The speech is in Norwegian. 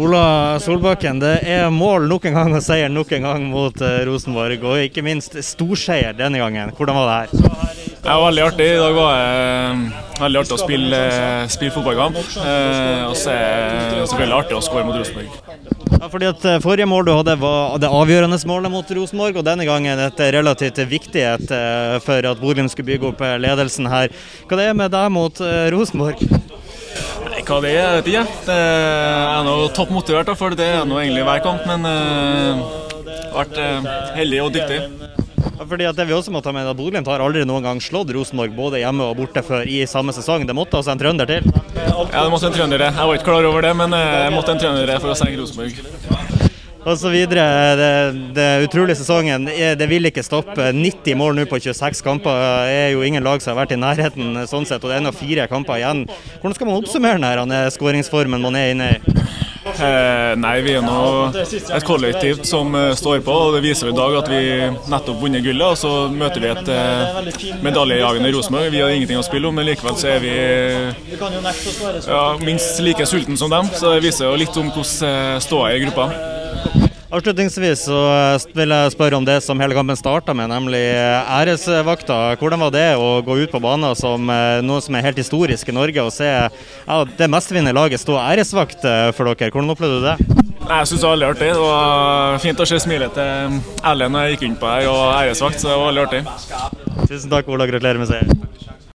Ola Solbakken, det er mål nok en gang og seier nok en gang mot uh, Rosenborg. Og ikke minst storseier denne gangen. Hvordan var det her? Det var veldig artig. I dag var det uh, veldig artig å spille, uh, spille fotballkamp. og så er det selvfølgelig artig å skåre mot Rosenborg. Ja, fordi at Forrige mål du hadde var det avgjørende målet mot Rosenborg, og denne gangen et relativt viktighet for at Bodø skulle bygge opp ledelsen her. Hva det er med deg mot Rosenborg? Hva det er, vet jeg ikke. Det er nå topp motivert, for det er noe egentlig hver kamp. Men uh, vært uh, heldig og dyktig. Fordi at det vi også må ta med at Bodø har aldri noen gang slått Rosenborg både hjemme og borte før i samme sesong. Det måtte altså en trønder til? Ja, det måtte en trønder Jeg var ikke klar over det, men jeg det måtte en trønder for å senke Rosenborg videre. Det, det utrolige sesongen. Det vil ikke stoppe. 90 mål nå på 26 kamper Det er jo ingen lag som har vært i nærheten sånn sett, og det er ennå fire kamper igjen. Hvordan skal man oppsummere denne skåringsformen man er inne i? Eh, nei, vi er nå et kollektiv som uh, står på. og Det viser i dag at vi nettopp vunnet gullet. og Så møter vi et uh, medaljejagende Rosenborg. Vi har ingenting å spille om, men likevel så er vi ja, minst like sultne som dem. Så det viser jo litt om hvordan uh, ståa er i gruppa. Avslutningsvis så vil jeg spørre om det som hele kampen starta med, nemlig æresvakta. Hvordan var det å gå ut på banen som eh, noe som er helt historisk i Norge, og se ja, det mestvinnende laget stå æresvakt eh, for dere? Hvordan opplevde du det? Jeg syns det var veldig artig. Det var fint å se smilet til Erlend når jeg gikk inn på her, og æresvakt, så det var veldig artig. Tusen takk, Ola. Gratulerer med seier.